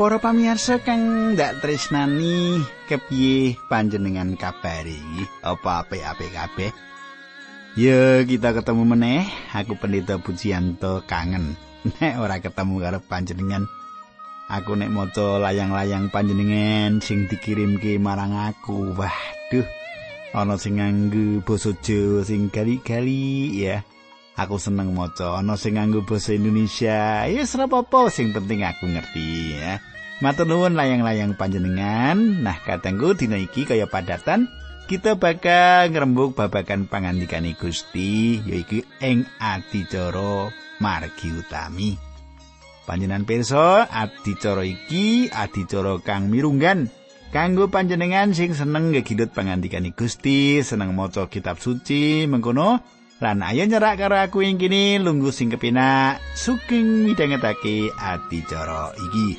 Para pamirsa kang ndak tresnani kepiye panjenengan kabari? Apa apik-apik kabeh? Ya, kita ketemu meneh. Aku Pendeta Pujianto kangen nek ora ketemu karo panjenengan. Aku nek maca layang-layang panjenengan sing dikirimke marang aku. Waduh. Ana sing nganggo basa Jawa sing gali-gali ya. Aku seneng maca. Ana sing nganggo basa Indonesia. Ya ora apa-apa, sing penting aku ngerti ya. Matur nuwun layang-layang panjenengan. Nah, katengku dina iki kaya padatan kita bakal ngrembug babagan pangandikane Gusti yaiku ing adicara margi utami. Panjenengan pirsa, adicara iki adicara kang mirunggan kanggo panjenengan sing seneng gegidut pangandikane Gusti, seneng maca kitab suci, mengkono lan ayo nyerak karo aku ing kene lungguh sing kepenak sugeng midhangetake adicara iki.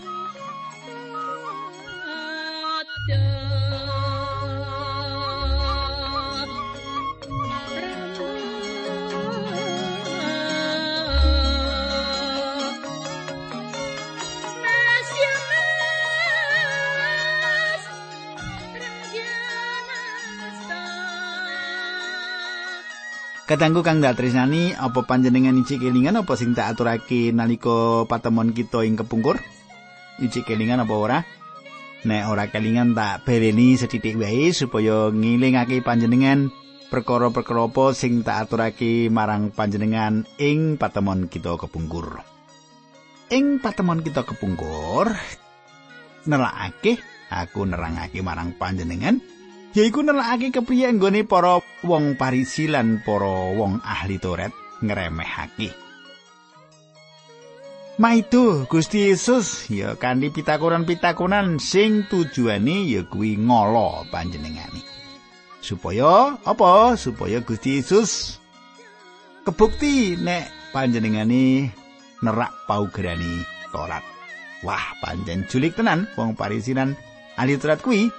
Katanggu kang dak tresnani apa panjenengan iki kelingan apa sing tak aturake nalika patemon kita ing kepungkur? Iki kelingan apa ora? Nek ora kelingan tak bereni sethithik wae supaya ngilingake panjenengan perkara-perkara apa sing tak aturake marang panjenengan ing patemon kita kepungkur. Ing patemon kita kepungkur nelakake aku nerangake marang panjenengan yaiku nelakake kepriye nggone para wong Parisi lan para wong ahli Taurat ngremehake. Maido Gusti Yesus ya kanthi pitakonan-pitakonan sing tujuane ya kuwi ngolo panjenengane. Supaya apa? Supaya Gusti Yesus kebukti nek panjenengane nerak paugerani Taurat. Wah, panjen julik tenan wong Parisi lan ahli Taurat kuwi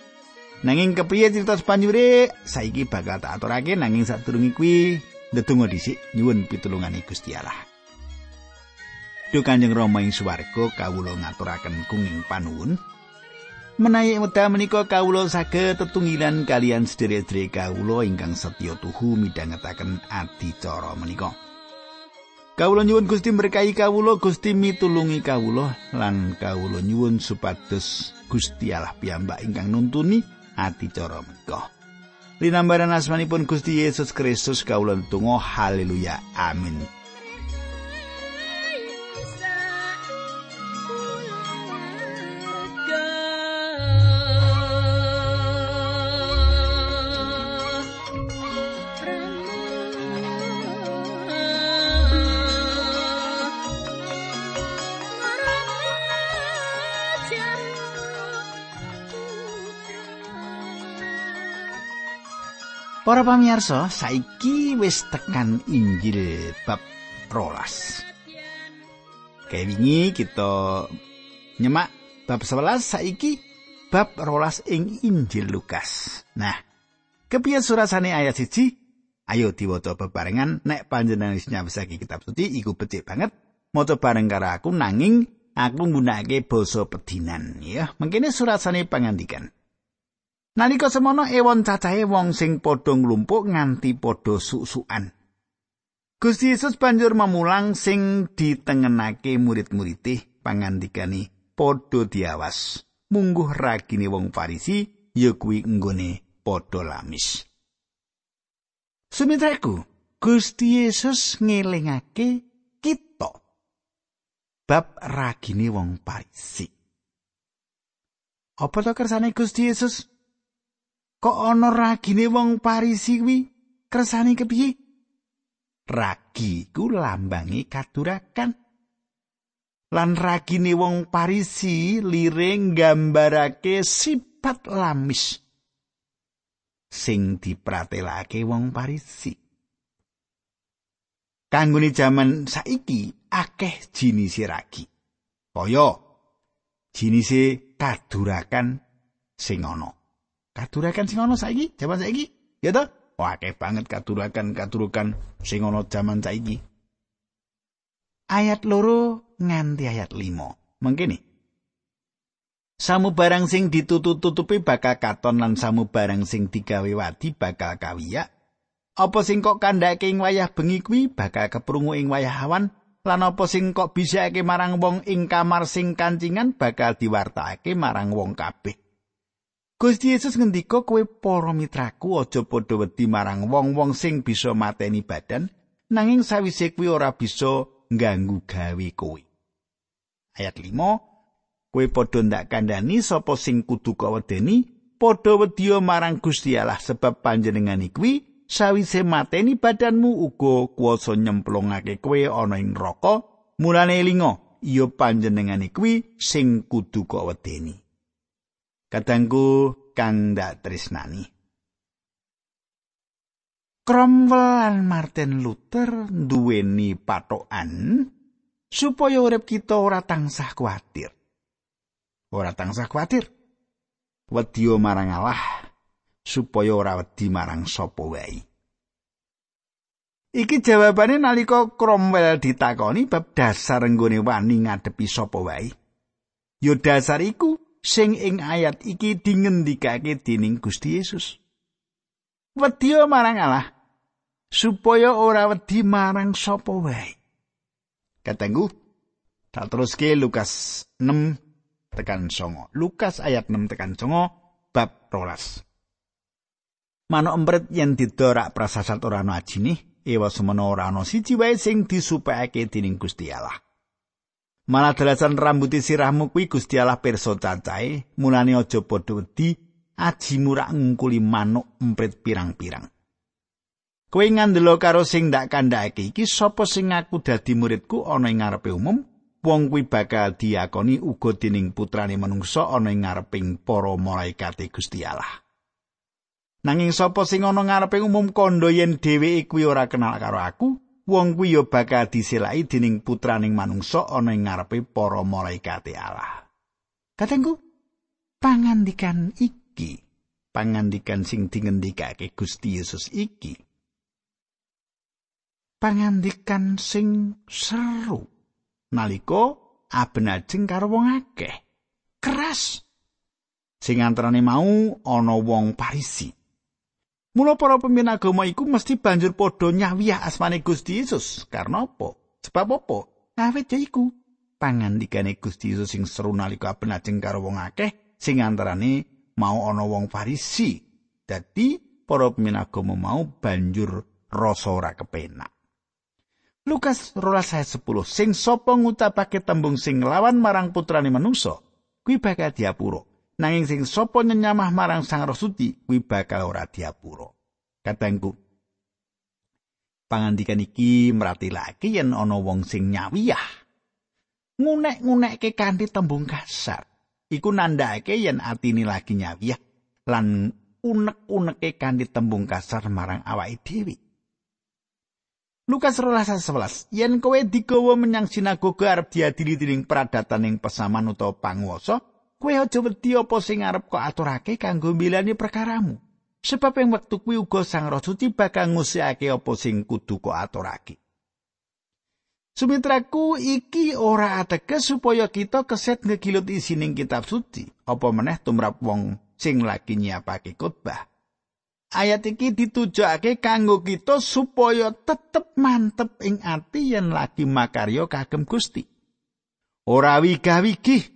Nanging kepriye cerita sepanjure saiki bakal tak aturake nanging sadurunge kuwi ndedonga dhisik nyuwun pitulungane Gusti Allah. Duh Kanjeng Rama ing swarga kawula ngaturaken kenging panuwun. Menawi wekdal menika kawula saged tetunggilan kalian sedherek-sedherek kawula ingkang setya tuhu midhangetaken adicara menika. Kawula nyuwun Gusti berkahi kawula, Gusti mitulungi kawula lan kawula nyuwun supados Gusti Allah piyambak ingkang nuntuni adicara menika. Linambaran asmanipun Gusti Yesus Kristus kawula tunggu haleluya amin. Para pamirsa, saiki wis tekan Injil bab rolas. Kayak wingi kita nyemak bab 11 saiki bab rolas ing Injil Lukas. Nah, kepiye surasane ayat siji? Ayo diwaca bebarengan nek panjenengan wis nyawesake kitab suci iku becik banget maca bareng karo aku nanging aku nggunakake basa pedinan ya. Mengkene surasane pangandikan. Nalika semono ewon cacahe wong sing padha nglumpuk nganti padha susukan. Gusti Yesus banjur memulang sing ditengenake murid-muride pangandikane padha diawas. Mungguh ragine wong Farisi ya kuwi nggone padha lamis. Sumitraku, Gusti Yesus ngelingake kita bab ragine wong Farisi. Apa to kersane Gusti Yesus? Kok ana ragine wong Parisi kuwi kersane kepiye? Ragi ku lambangi kadurakan. Lan ragine wong Parisi liring gambarake sifat lamis sing dipratelake wong Parisi. Kanggone jaman saiki akeh jinis ragi. Kaya jinise kadurakan sing ana. Katurakan sing ana saiki, jaman saiki. Ya toh? Wah, banget katurakan katurukan sing ana jaman saiki. Ayat loro nganti ayat limo. Mengkene. Samubarang sing ditutup-tutupi bakal katon lan samubarang sing digawe wadi bakal kawiyak. Apa sing kok kandhake ing wayah bengi kuwi bakal keprungu ing wayah awan lan apa sing kok bisake marang wong ing kamar sing kancingan bakal diwartakake marang wong kabeh. Gusti Yesus ngendika kowe para mitraku aja padha wedi marang wong-wong sing bisa mateni badan nanging sawise kuwi ora bisa ngganggu gawe kowe. Ayat 5 Kowe padha ndak kandhani sapa sing kudu kawedeni, padha wedya marang Gusti Allah sebab panjenengan kuwi sawise mateni badanmu uga kuwasa nyemplungake kowe ana ing neraka. Mulane elinga, iya panjenengan kuwi sing kudu kawedeni. Kadangku kang ndak tresnani. Cromwell lan Martin Luther duweni patokan supaya urip kita ora tansah kuatir. ora tansah kuwatir. Wedi marang Allah supaya ora wedi marang sapa wae. Iki jawabane nalika Cromwell ditakoni bab dasar nggone wani ngadepi sapa wae. Yo dasar iku sing ing ayat iki dingendikake dening Gusti Yesus. Wedi marang Allah supaya ora wedi marang sapa wae. Katenggu tak teruske Lukas 6 tekan songo. Lukas ayat 6 tekan songo bab rolas. Mano empret yen didorak prasasat ora ana ajine, ewa semono ora ana siji wae sing disupekake dening Gusti Allah. Malah dalasan rambuti sirahmu kuwi Gusti Allah pirsa cacahe, mulane aja padha wedi aji murak ngungkuli manuk emprit pirang-pirang. Kowe ngandelo karo sing ndak kandhake iki sapa sing ngaku dadi muridku ana ing ngarepe umum wong kuwi bakal diakoni uga dening putrane manungsa ana ing ngareping para malaikat Gusti Allah. Nanging sapa sing ana ngareping umum kandha yen dheweke kuwi ora kenal karo aku, wong kuwi ya bakal diselaki dening putraning manungsa ana ing ngarepe para malaikat Allah. Katengku, pangandikan iki, pangandikan sing dingendikake Gusti Yesus iki. Pangandikan sing seru. nalika abenajeng karo wong akeh. Keras. Sing antarane mau ana wong Parisi. Mula para pemimpin agama iku mesti banjur padha nyawiyah asmane Gusti Yesus. Karena apa? Sebab apa? Awit ya iku pangandikane Gusti Yesus sing seru nalika abenajeng karo wong akeh sing antarane mau ana wong Farisi. Dadi para pemimpin agama mau banjur rasa ora kepenak. Lukas rolas saya sepuluh sing sapa ngucapake tembung sing lawan marang putrane manungsa kuwi bakal diapura nanging sing sapa nyenyamah marang sang roh suci kuwi bakal ora diapura. Katengku pangandikan iki meratilake yen ana wong sing nyawiyah. Ngunek-ngunekke kanthi tembung kasar. Iku nandhake yen atine lagi nyawiyah lan unek-uneke kanthi tembung kasar marang awake dhewe. Lukas 12:11 Yen kowe digawa menyang sinagoga arep diadili dening pradatan ing pesaman utawa panguwasa, kowe aja wedi apa sing arep kok aturake kanggo milani perkaramu. Sebab ing wektu kuwi uga Sang Roh Suci bakal ngusiake apa sing kudu kok aturake. Sumitraku iki ora ateges supaya kita keset ngegilut isining kitab suci, apa meneh tumrap wong sing lagi nyiapake khotbah. ayat iki ditujokake kanggo kita supaya tetep mantep ing ati yen lagi makarya kagem Gusti. Ora wigah-wigih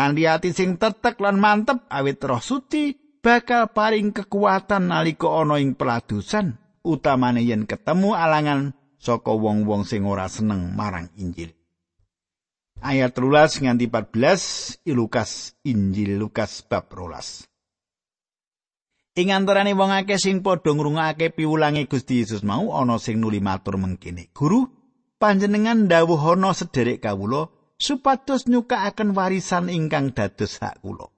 kanthi ati sing tetek lan mantep awit Roh Suci bakal paring kekuatan nalika ana ing peladusan utamane yen ketemu alangan saka wong-wong sing ora seneng marang Injil. Ayat 13 nganti 14 Lukas Injil Lukas bab 12. Ing antarané wong akeh sing padha ngrungokake piwulange Gusti Yesus mau ana sing nuli matur mengkene, "Guru, panjenengan dawuhana sederek kawula supados nyukakaken warisan ingkang dados hak kula."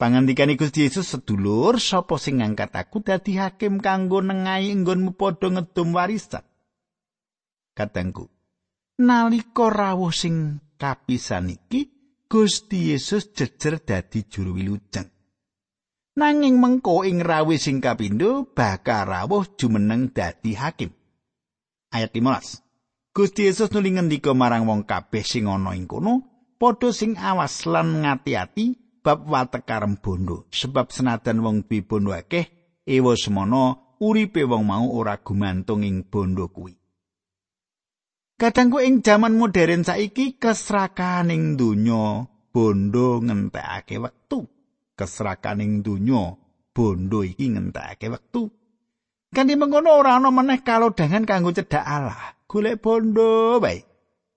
Pangandikane Gusti Yesus sedulur, sapa sing ngangkat aku dadi hakim kanggo nengahi nggonmu padha ngedum warisan? Katengku, nalika rawuh sing kapisan iki, Gusti Yesus jejer dadi juru wilujeng. nanging mengko ing rawi sing kapindho bakal rawuh jumeneng dadi hakim. Ayat 15. Gusti Yesus nuli ngendika marang wong kabeh sing ana ing kono, padha sing awas lan ngati-ati bab watekarem bondo sebab senadan wong bondo akeh ewa semono uripe wong mau ora gumantung ing bondo kuwi Kadangku ing jaman modern saiki kesrakaning donya bondo ngentekake wektu. Kesrakaning donya bondo iki ngentekake wektu. Kanthi mengkono ora ana meneh kalodhangan kanggo cedhak Allah. Golek bondo bae.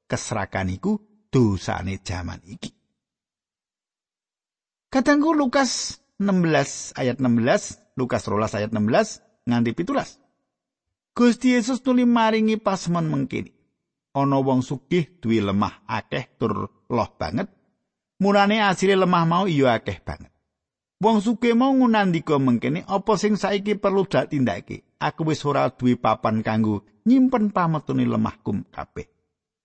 Kesrakan iku dosane jaman iki. Kadangku Lukas 16 ayat 16, Lukas 12 ayat 16 nganti pitulas. Gusti Yesus tuli maringi pasmen mengkini. ana wong sugih duwe lemah akeh tur loh banget mulane asile lemah mau iya akeh banget wong sugih mau ngunandika mengkene apa sing saiki perlu dak tindake aku wis ora duwe papan kanggo nyimpen pametune lemahku kabeh.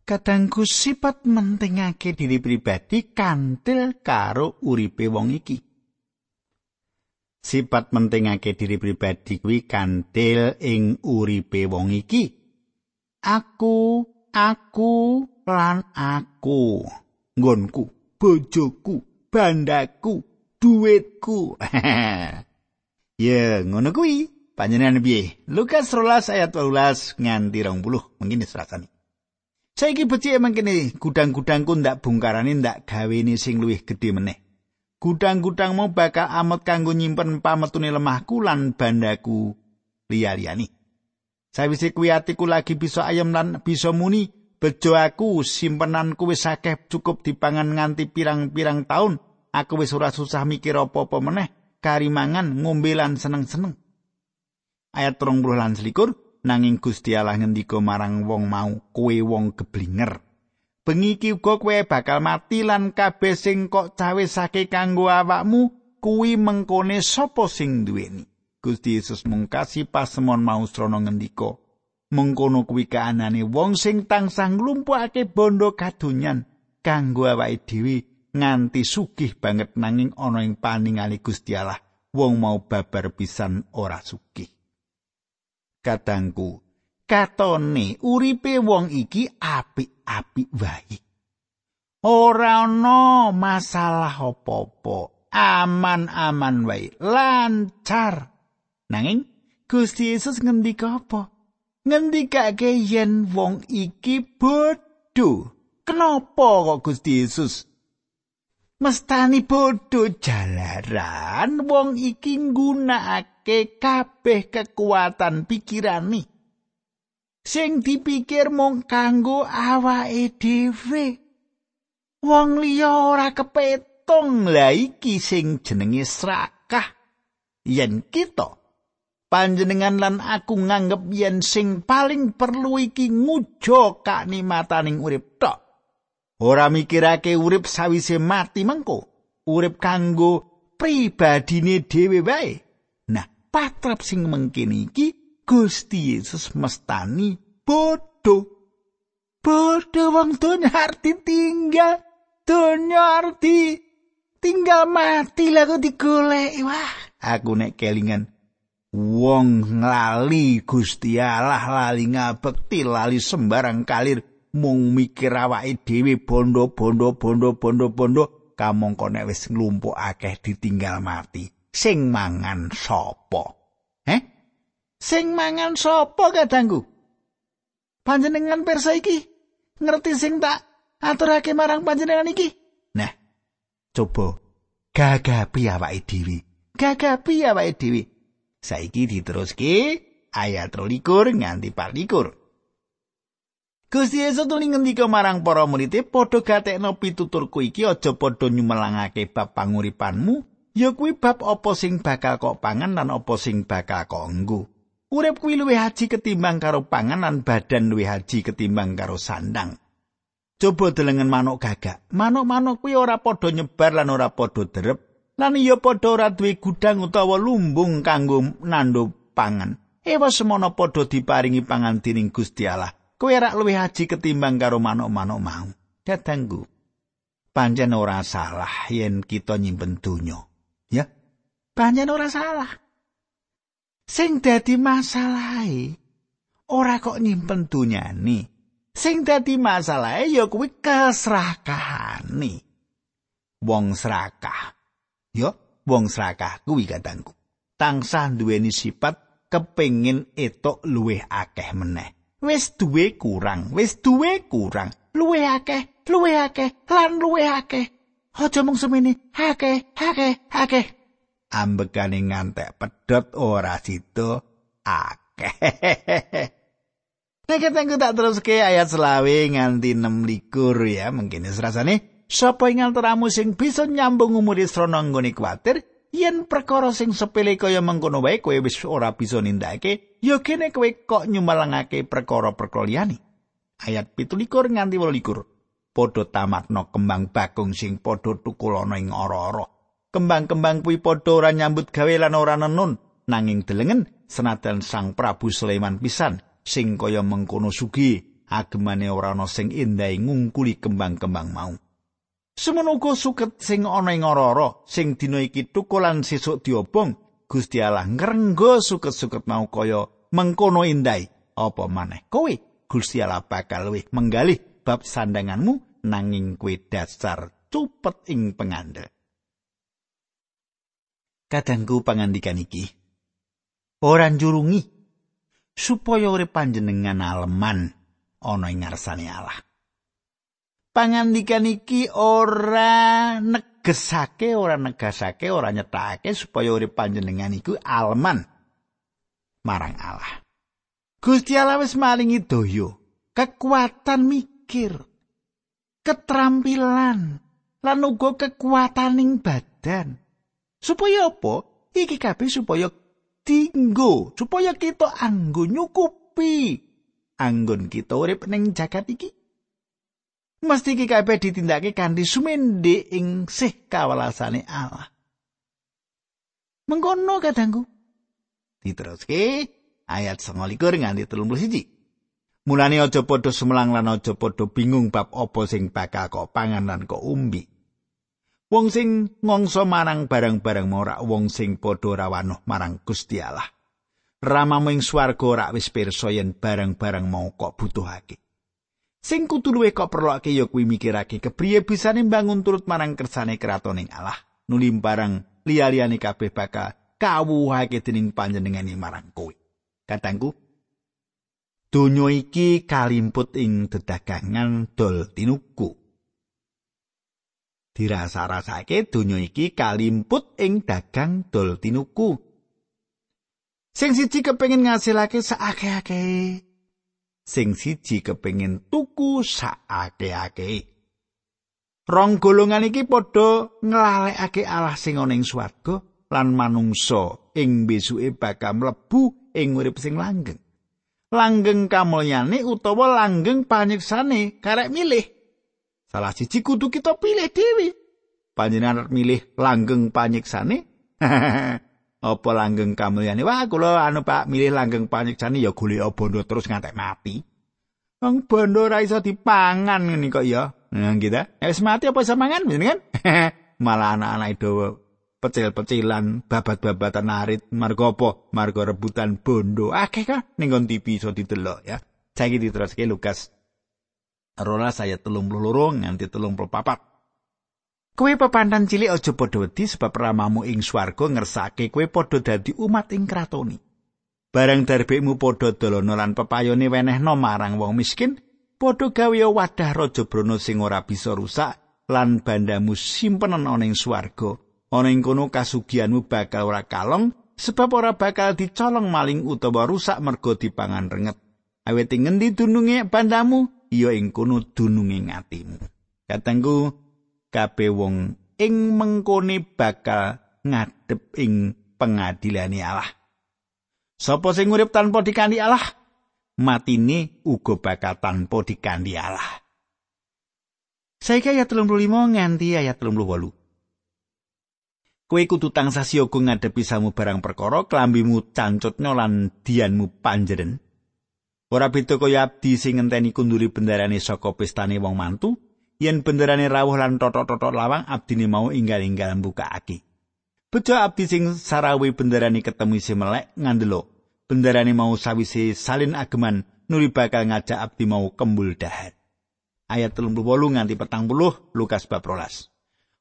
Kadangku sifat mentingake diri pribadi kantil karo uripe wong iki. Sifat mentingake diri pribadi kuwi kantil ing uripe wong iki. Aku aku lan aku. Nggonku bojoku bandaku duitku. Ya ngono kuwi. Panjenengan piye? Lukas 12 ayat 12 nganti 20 mungkin serasani saiki becik mangkene gudang-gudangku ndak bungkarane ndak gawene sing luwih gedhe meneh. Gudang-gudang mau bakal amet kanggo nyimpen pametune lemahku lan bandaku liya-liyani Sawise kuwi atiku lagi bisa ayam lan bisa muni, bejo aku simpenanku wis akeh cukup dipangan nganti pirang-pirang taun. Aku wis ora susah mikir apa-apa meneh, kari mangan, ngombe lan seneng-seneng. Ayat 30 lan selikur, nanging Gusti Allah ngendika marang wong mau, kowe wong geblinger. Bengi iki uga kowe bakal mati lan kabeh sing kok cawisake kanggo awakmu kuwi mengkone sapa sing duweni. Gusti Yesus mungkasi pasemon mau srana ngendika mengkono kuwi kaanane wong sing tansah nglumpukake bondo kadonyan kanggo awake dhewe nganti sugih banget nanging ana ing paningale Gusti Allah wong mau babar pisan ora sugih kadangku katone uripe wong iki apik-apik wae ora ana masalah apa-apa aman-aman wae lancar Nanging Gusti Yesus ngendika apa? Ngendikake yen wong iki bodho. Kenapa kok Gusti Yesus mestani bodho jalaran wong iki nggunakake kabeh kekuatan pikirane sing dipikir mung kanggo awake dhewe. Wong liya ora kepetong la iki sing jenenge serakah. Yen kita panjenengan lan aku nganggep yen sing paling perlu iki ngujo kanikmataning urip tok. Ora mikirake urip sawise mati mengko, urip kanggo pribadine dhewe wae. Nah, patrap sing mengkini iki Gusti Yesus mestani bodho. Bodho wong donya arti tinggal, donya arti tinggal mati lagu digolek. Wah, aku nek kelingan wong nglali Gusti Allah lali ngabekti lali sembarang kalir mung mikir awake dhewe bondo-bondo bondo-bondo bondo kamangka nek wis nglumpuk akeh ditinggal mati. Sing mangan sapa? Eh sing mangan sapa kadangku? Panjenengan persa iki? Ngerti sing tak aturake marang panjenengan iki? Nah coba gagapi awake dhewe. Gagapi awake dhewe. Saiki diteruske ayat 23 nganti 24. Gusti Yesus tuli ngendika marang para murid-e padha gatekno pituturku iki aja padha nyumelangake bab panguripanmu ya kuwi bab apa sing bakal kok pangan lan apa sing bakal kok enggo. Urip kuwi luwih haji ketimbang karo pangan lan badan luwih haji ketimbang karo sandang. Coba delengen manuk gagak. Manuk-manuk kuwi ora padha nyebar lan ora padha derep lan iya padha ora duwe gudang utawa lumbung kanggo nando pangan. Ewa semono padha diparingi pangan dening Gusti Allah. Kowe rak luwih haji ketimbang karo manuk-manuk mau. Dadangku. Panjen ora salah yen kita nyimpen donya. Ya. Panjen ora salah. Sing dadi masalahe ora kok nyimpen donyane. Sing dadi masalahe ya kuwi keserakahane. Wong serakah. Yo, wong serakah kuwi kadangku. Tangsah duweni sifat kepengin etok luwih akeh meneh. Wis duwe kurang, wis duwe kurang, luwih akeh, luwih akeh, lan luwih akeh. Aja mung semene, akeh, akeh, akeh. Ambekane ngantek pedhot ora sida akeh. Nek ketengku tak terus ke ayat selawe nganti 6 likur ya, mungkin rasane sapa ing antaramu sing bisa nyambung umure srana nggone kuwatir yen perkara sing sepele kaya mengkono wae kowe wis ora bisa nindakake ya kene kowe kok nyumalangake perkara-perkara liyane. Ayat 17 nganti 18 padha tamakno kembang bakung sing padha tukul ana ing ora-ora. Kembang-kembang kuwi padha ora nyambut gawe lan ora nenun nanging delengen senajan Sang Prabu Sulaiman pisan sing kaya mengkono sugi agemane ora ana sing endah ngungkuli kembang-kembang mau. Semono uga suket sing ana ing ora sing dina iki tukulan sesuk diobong Gusti Allah ngrenggo suket-suket mau kaya mengkono endah apa maneh kowe Gusti Allah bakal luwih menggalih bab sandanganmu nanging kowe dasar cupet ing pengandel. Kadangku pangandikan iki ora njurungi supaya urip panjenengan aleman ana ing ngarsane Allah. Pangandikan iki ora negesake, ora negasake, ora nyetakake supaya urip panjenengan iku aleman marang Allah. Gusti Allah wis maringi daya, kekuatan mikir, keterampilan, lan uga kekuataning badan. Supaya apa? Iki kabeh supaya dinggo supaya kita anggo nyukupi anggon kita urip ning jagat iki mesti iki kabeh ditindakake kanthi sumende ing sih kawalasane Allah mengkono kadangku diteruske ayat 29 nganti 31 mulane aja padha semelang lan aja padha bingung bab apa sing bakal kok pangan lan kok umbi Wong sing ngongso marang barang-barang ora wong sing padha rawanuh marang Gusti Allah. Ramamu ing swarga ora wis pirsa yen barang-barang mau kok butuhake. Sing kudu luwih kok perlokake ya kuwi mikirake kepriye bisane mbangun turut marang kersane kratoning Allah. Nuli barang liya-liyane kabeh bakal kawuhake dening panjenengane marang kowe. Katangku, donya iki kalimput ing dedagangan dol tinuku. dirasa-rasake donya iki kalimput ing dagang dol tinuku. Sing siji kepengin ngasilake saakeh-akeh. Sing siji kepengin tuku saakeh-akeh. Rong golongan iki padha nglalekake Allah sing ana ing swarga lan manungsa ing besuke bakal mlebu ing urip sing langgeng. Langgeng kamulyane utawa langgeng panyiksane karek milih. Salah siji kudu kita pilih dhewe. Panjenengan milih langgeng panyiksane? apa langgeng kamulyane? Wah, kula anu Pak, milih langgeng panyiksane ya golek bondo terus ngantek mati. Wong bondo ora iso dipangan ngene kok ya. Nah, kita. Wis mati apa iso mangan, kan? Malah anak-anak itu pecil-pecilan, babat-babatan arit, marga apa? Marga rebutan bondo. Akeh kan ning TV iso didelok ya. Saiki diteruske Lukas rola saya telung loro nganti telung papat. Kowe pepantan cilik aja padha wedi sebab ramamu ing swarga ngersake kowe padha dadi umat ing kratoni. Barang darbekmu padha dolono lan pepayone wenehno marang wong miskin, padha gawe wadah raja brana sing ora bisa rusak lan bandamu simpenan ana ing swarga. Ana ing kono kasugianmu bakal ora kalong sebab ora bakal dicolong maling utawa rusak mergo dipangan renget. Awet ngendi dununge bandamu? ya ing kono dununge atimu. Katengku kabeh wong ing mengkone bakal ngadep ing pengadilane Allah. Sapa sing urip tanpa dikandi Allah, matine uga bakal tanpa dikandi Allah. Saiki ayat 35 nganti ayat 38. Kowe kudu tansah siaga ngadepi samu barang perkara, klambimu cancutnya lan dianmu panjeren. Ora beda kaya abdi sing ngenteni kunduri bendarane saka pestane wong mantu, yen bendarane rawuh lan totok-totok lawang abdine mau inggal-inggal mbukakake. Bejo abdi sing sarawi bendarane ketemu isi melek ngandelo. Bendarane mau sawise salin ageman nuli bakal ngajak abdi mau kembul dahat. Ayat 38 nganti 40 Lukas 14.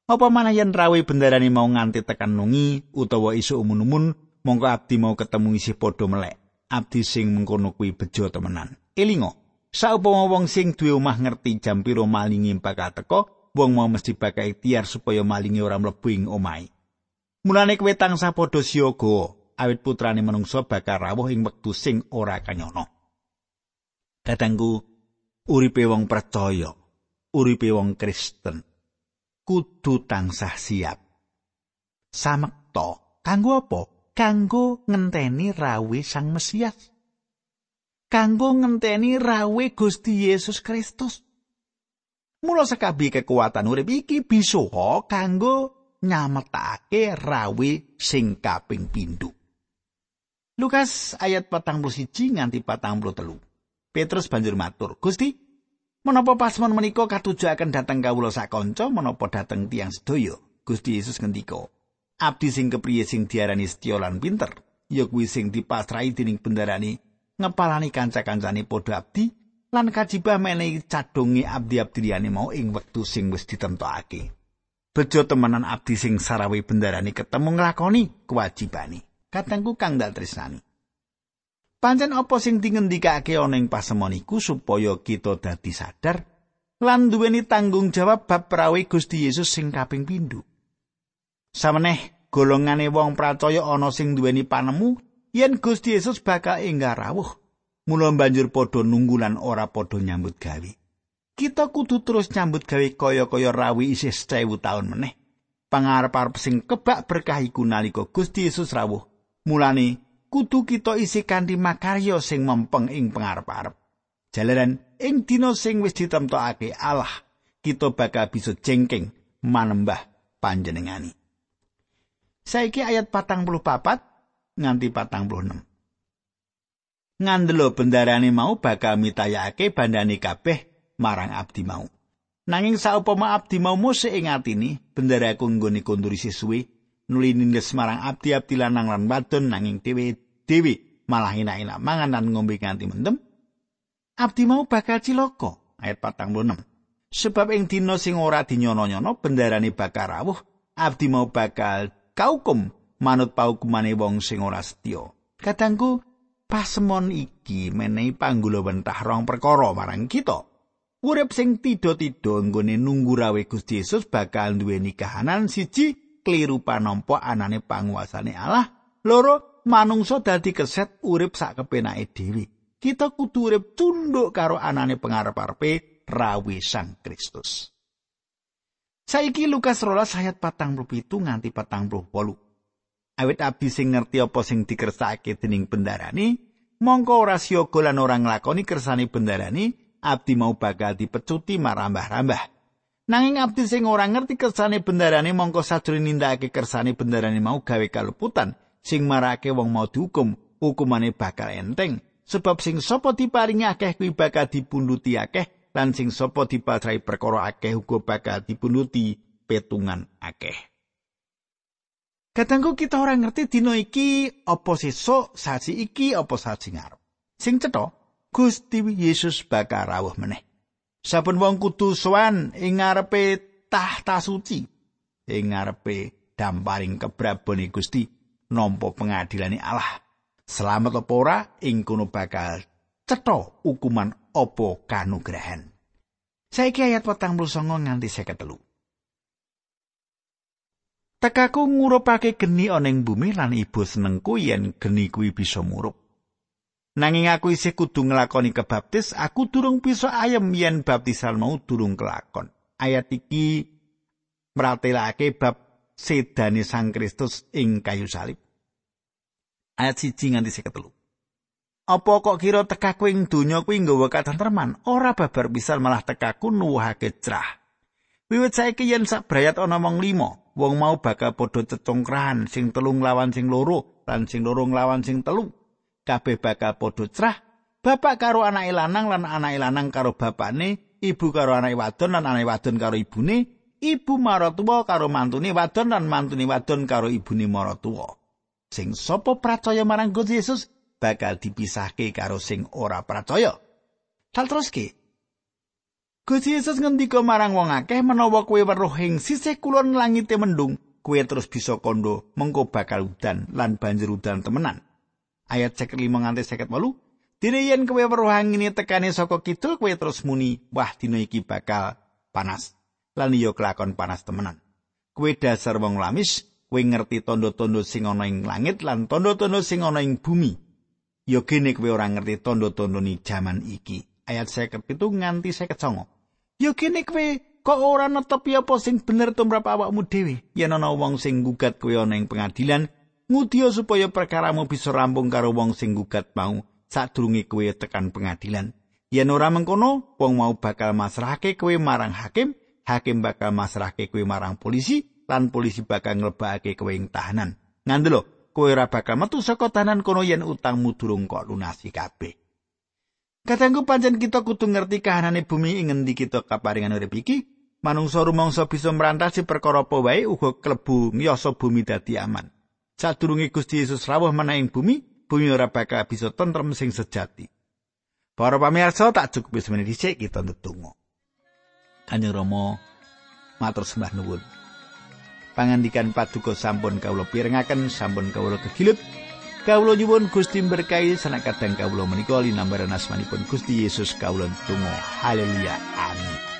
Apa manah yen rawe bendarane mau nganti tekan nungi utawa isu umun-umun mongko abdi mau ketemu isih padha melek. Abdi sing mengkono kuwi bejo temenan. Elingo, saupama wong sing duwe omah ngerti jam piro malingi bakal teko, wong mau mesti bakal ikhtiar supaya malingi ora mlebu ing omahe. Mulane kowe tansah padha siaga, awit putrane manungsa bakal rawuh ing wektu sing ora kanyono. Kadangku uripe wong percaya, uripe wong Kristen kudu tansah siap. Samekta kanggo apa? Kanggo ngenteni rawe Sang Mesias. Kanggo ngenteni rawe Gusti Yesus Kristus. Mula sekabi kekuatan urip iki bisa kanggo nyametake rawe sing kaping pindho. Lukas ayat patang puluh siji nganti patang puluh telu. Petrus banjur matur, Gusti, menapa pasmon menika katujuaken dhateng kawula sakonco menapa dhateng tiang sedaya? Gusti Yesus ngendika, Abdi sing kepriye sing diarani setya pinter, ya kuwi sing dipasrahi dening bendarani ngepalani kanca-kancane padha abdi lan kajibah menehi cadonge abdi-abdi liyane mau ing wektu sing wis ditentokake. Bejo temenan abdi sing sarawi bendarani ketemu nglakoni kewajibane. Katengku kang dal tresnani. Pancen apa sing dingendikake ana ing pasemon iku supaya kita dadi sadar lan duweni tanggung jawab bab prawe Gusti Yesus sing kaping pindho. Sameneh golongane wong percaya ana sing duweni panemu yen Gusti Yesus bakal enggak rawuh. Mula banjur padha nunggu lan ora padha nyambut gawe. kita kudu terus nyambut gawe kaya-kaya rawi isih sewu taun meneh. Pangarep-arep sing kebak berkah iku nalika Gusti Yesus rawuh. Mulane kudu kita isi kanthi makarya sing mempeng ing pangarep-arep. Jalaran ing dina sing wis ditemtokake Allah, kita bakal bisa jengking manembah panjenengani. Saiki ayat patang puluh papat nganti patang puluh enam. Ngandelo bendarane mau bakal mitayake bandane kabeh marang abdi mau. Nanging saupama abdi mau muse ing atine, bendera nggone konduri sesuwe nuli nindes marang abdi-abdi lanang lan wadon nanging dhewe-dhewe malah enak-enak mangan lan ngombe nganti mendem. Abdi mau bakal cilaka. Ayat 46. Sebab ing dina sing ora dinyono-nyono bendarane bakal rawuh, abdi mau bakal kaukum manut paukumane wong sing ora setya. Kadangku pasemon iki menehi panggulawenthah rong perkara marang kita. Urip sing tida-tida nggone nunggu rawe Gusti Yesus bakal duweni kahanan siji kliru panampa anane panguasane Allah, loro manungsa dadi keset urip sak kepenake dhewe. Kita kudu urip tunduk karo anane pangarep-arepe rawe Sang Kristus. Saiki Lukas rolas ayat patang pitu nganti patang puluh Awit abdi sing ngerti apa sing dikersake dening bendarani, mongko ora siyaga lan ora nglakoni kersane bendarani, abdi mau bakal dipecuti marambah-rambah. Nanging abdi sing ora ngerti kersane bendarane mongko sajroning nindakake kersane bendarane mau gawe kaluputan sing marake wong mau dihukum, hukumane bakal enteng. Sebab sing sapa diparingi akeh kuwi bakal dipunduti akeh lan sing sapa dipasrai perkara akeh uga bakal dipunduti petungan akeh. Kadangku kita ora ngerti dina iki apa sesuk, sasi iki apa sasi ngarep. Sing cetha, Gusti Yesus bakal rawuh meneh. Saben wong kudu sowan ing ngarepe tahta suci, ing ngarepe damparing kebrabone Gusti nampa pengadilane Allah. Selamat apa ora ing kono bakal cetha hukuman apa kanugrahan. Saiki ayat 49 nganti 53. Tekaku ngurupake geni ana ing bumi lan ibu senengku yen geni kuwi bisa murup. Nanging aku isih kudu nglakoni kebaptis, aku durung bisa ayem yen baptisan mau durung kelakon. Ayat iki meratelake bab sedane Sang Kristus ing kayu salib. Ayat siji nganti seketelu. Apa kok kira tekaku ing donya kuwi nggawa katentreman? Ora babar bisa malah tekaku nuwuhake cerah. Wiwit saiki yen sak brayat ana wong limo, wong mau bakal padha cecongkrahan sing telung lawan sing loro lan sing loro nglawan sing telu. kabeh bakal padha cerah bapak karo anake lanang lan anake lanang karo bapakne ibu karo anake wadon lan anake wadon karo ibune ibu maratuwa karo mantune wadon lan mantune wadon karo ibune maratuwa sing sapa percaya marang Gusti Yesus bakal dipisahke karo sing ora percaya. Dal teruske. Gusti Yesus ngendika marang wong akeh menawa kowe weruh ing sisih kulon langite mendung, kowe terus bisa kondo mengko bakal udan lan banjur udan temenan. Ayat 55 nganti 58 Dene yen kowe weruh angin tekane saka kidul kowe terus muni, wah dina iki bakal panas. Lan iya kelakon panas temenan. Kowe dasar wong lamis, kowe ngerti tondo-tondo sing ana ing langit lan tondo-tondo sing ana ing bumi. Ya gene kowe ora ngerti tondo-tondo ni jaman iki. ayat 57 nganti 59. Ya kene kowe kok ora netepi apa sing bener tumrap awakmu dhewe. Yen ana wong sing gugat kowe ana ing pengadilan, ngudiya supaya perkaramu bisa rampung karo wong sing gugat mau sadurunge kowe tekan pengadilan. Yen ora mengkono, wong mau bakal masrahke kowe marang hakim, hakim bakal masrahke kowe marang polisi, lan polisi bakal nglebakake kowe ing tahanan. Ngandelo, kowe ora bakal metu saka tahanan kono yen utangmu durung kok lunasi kabeh. Katanggu pancen kita kudu ngerti kahanane bumi ing ngendi kita kaparingan urip iki. Manungsa rumangsa bisa merantasi perkara apa wae uga klebu ngiyasa bumi dadi aman. Sadurunge Gusti Yesus rawuh menawa ing bumi, bumi ora bakal bisa tentrem sing sejati. Para pamirsa tak cukup wis meneh dhisik kita ndedonga. Kanjeng Rama matur sembah nuwun. Pangandikan paduka sampun kawula pirengaken, sampun kawula kegilut. Kawula nyuwun Gusti berkahi sanak kadang kawula menika linambaran asmanipun Gusti Yesus kawula tunggu. Haleluya. Amin.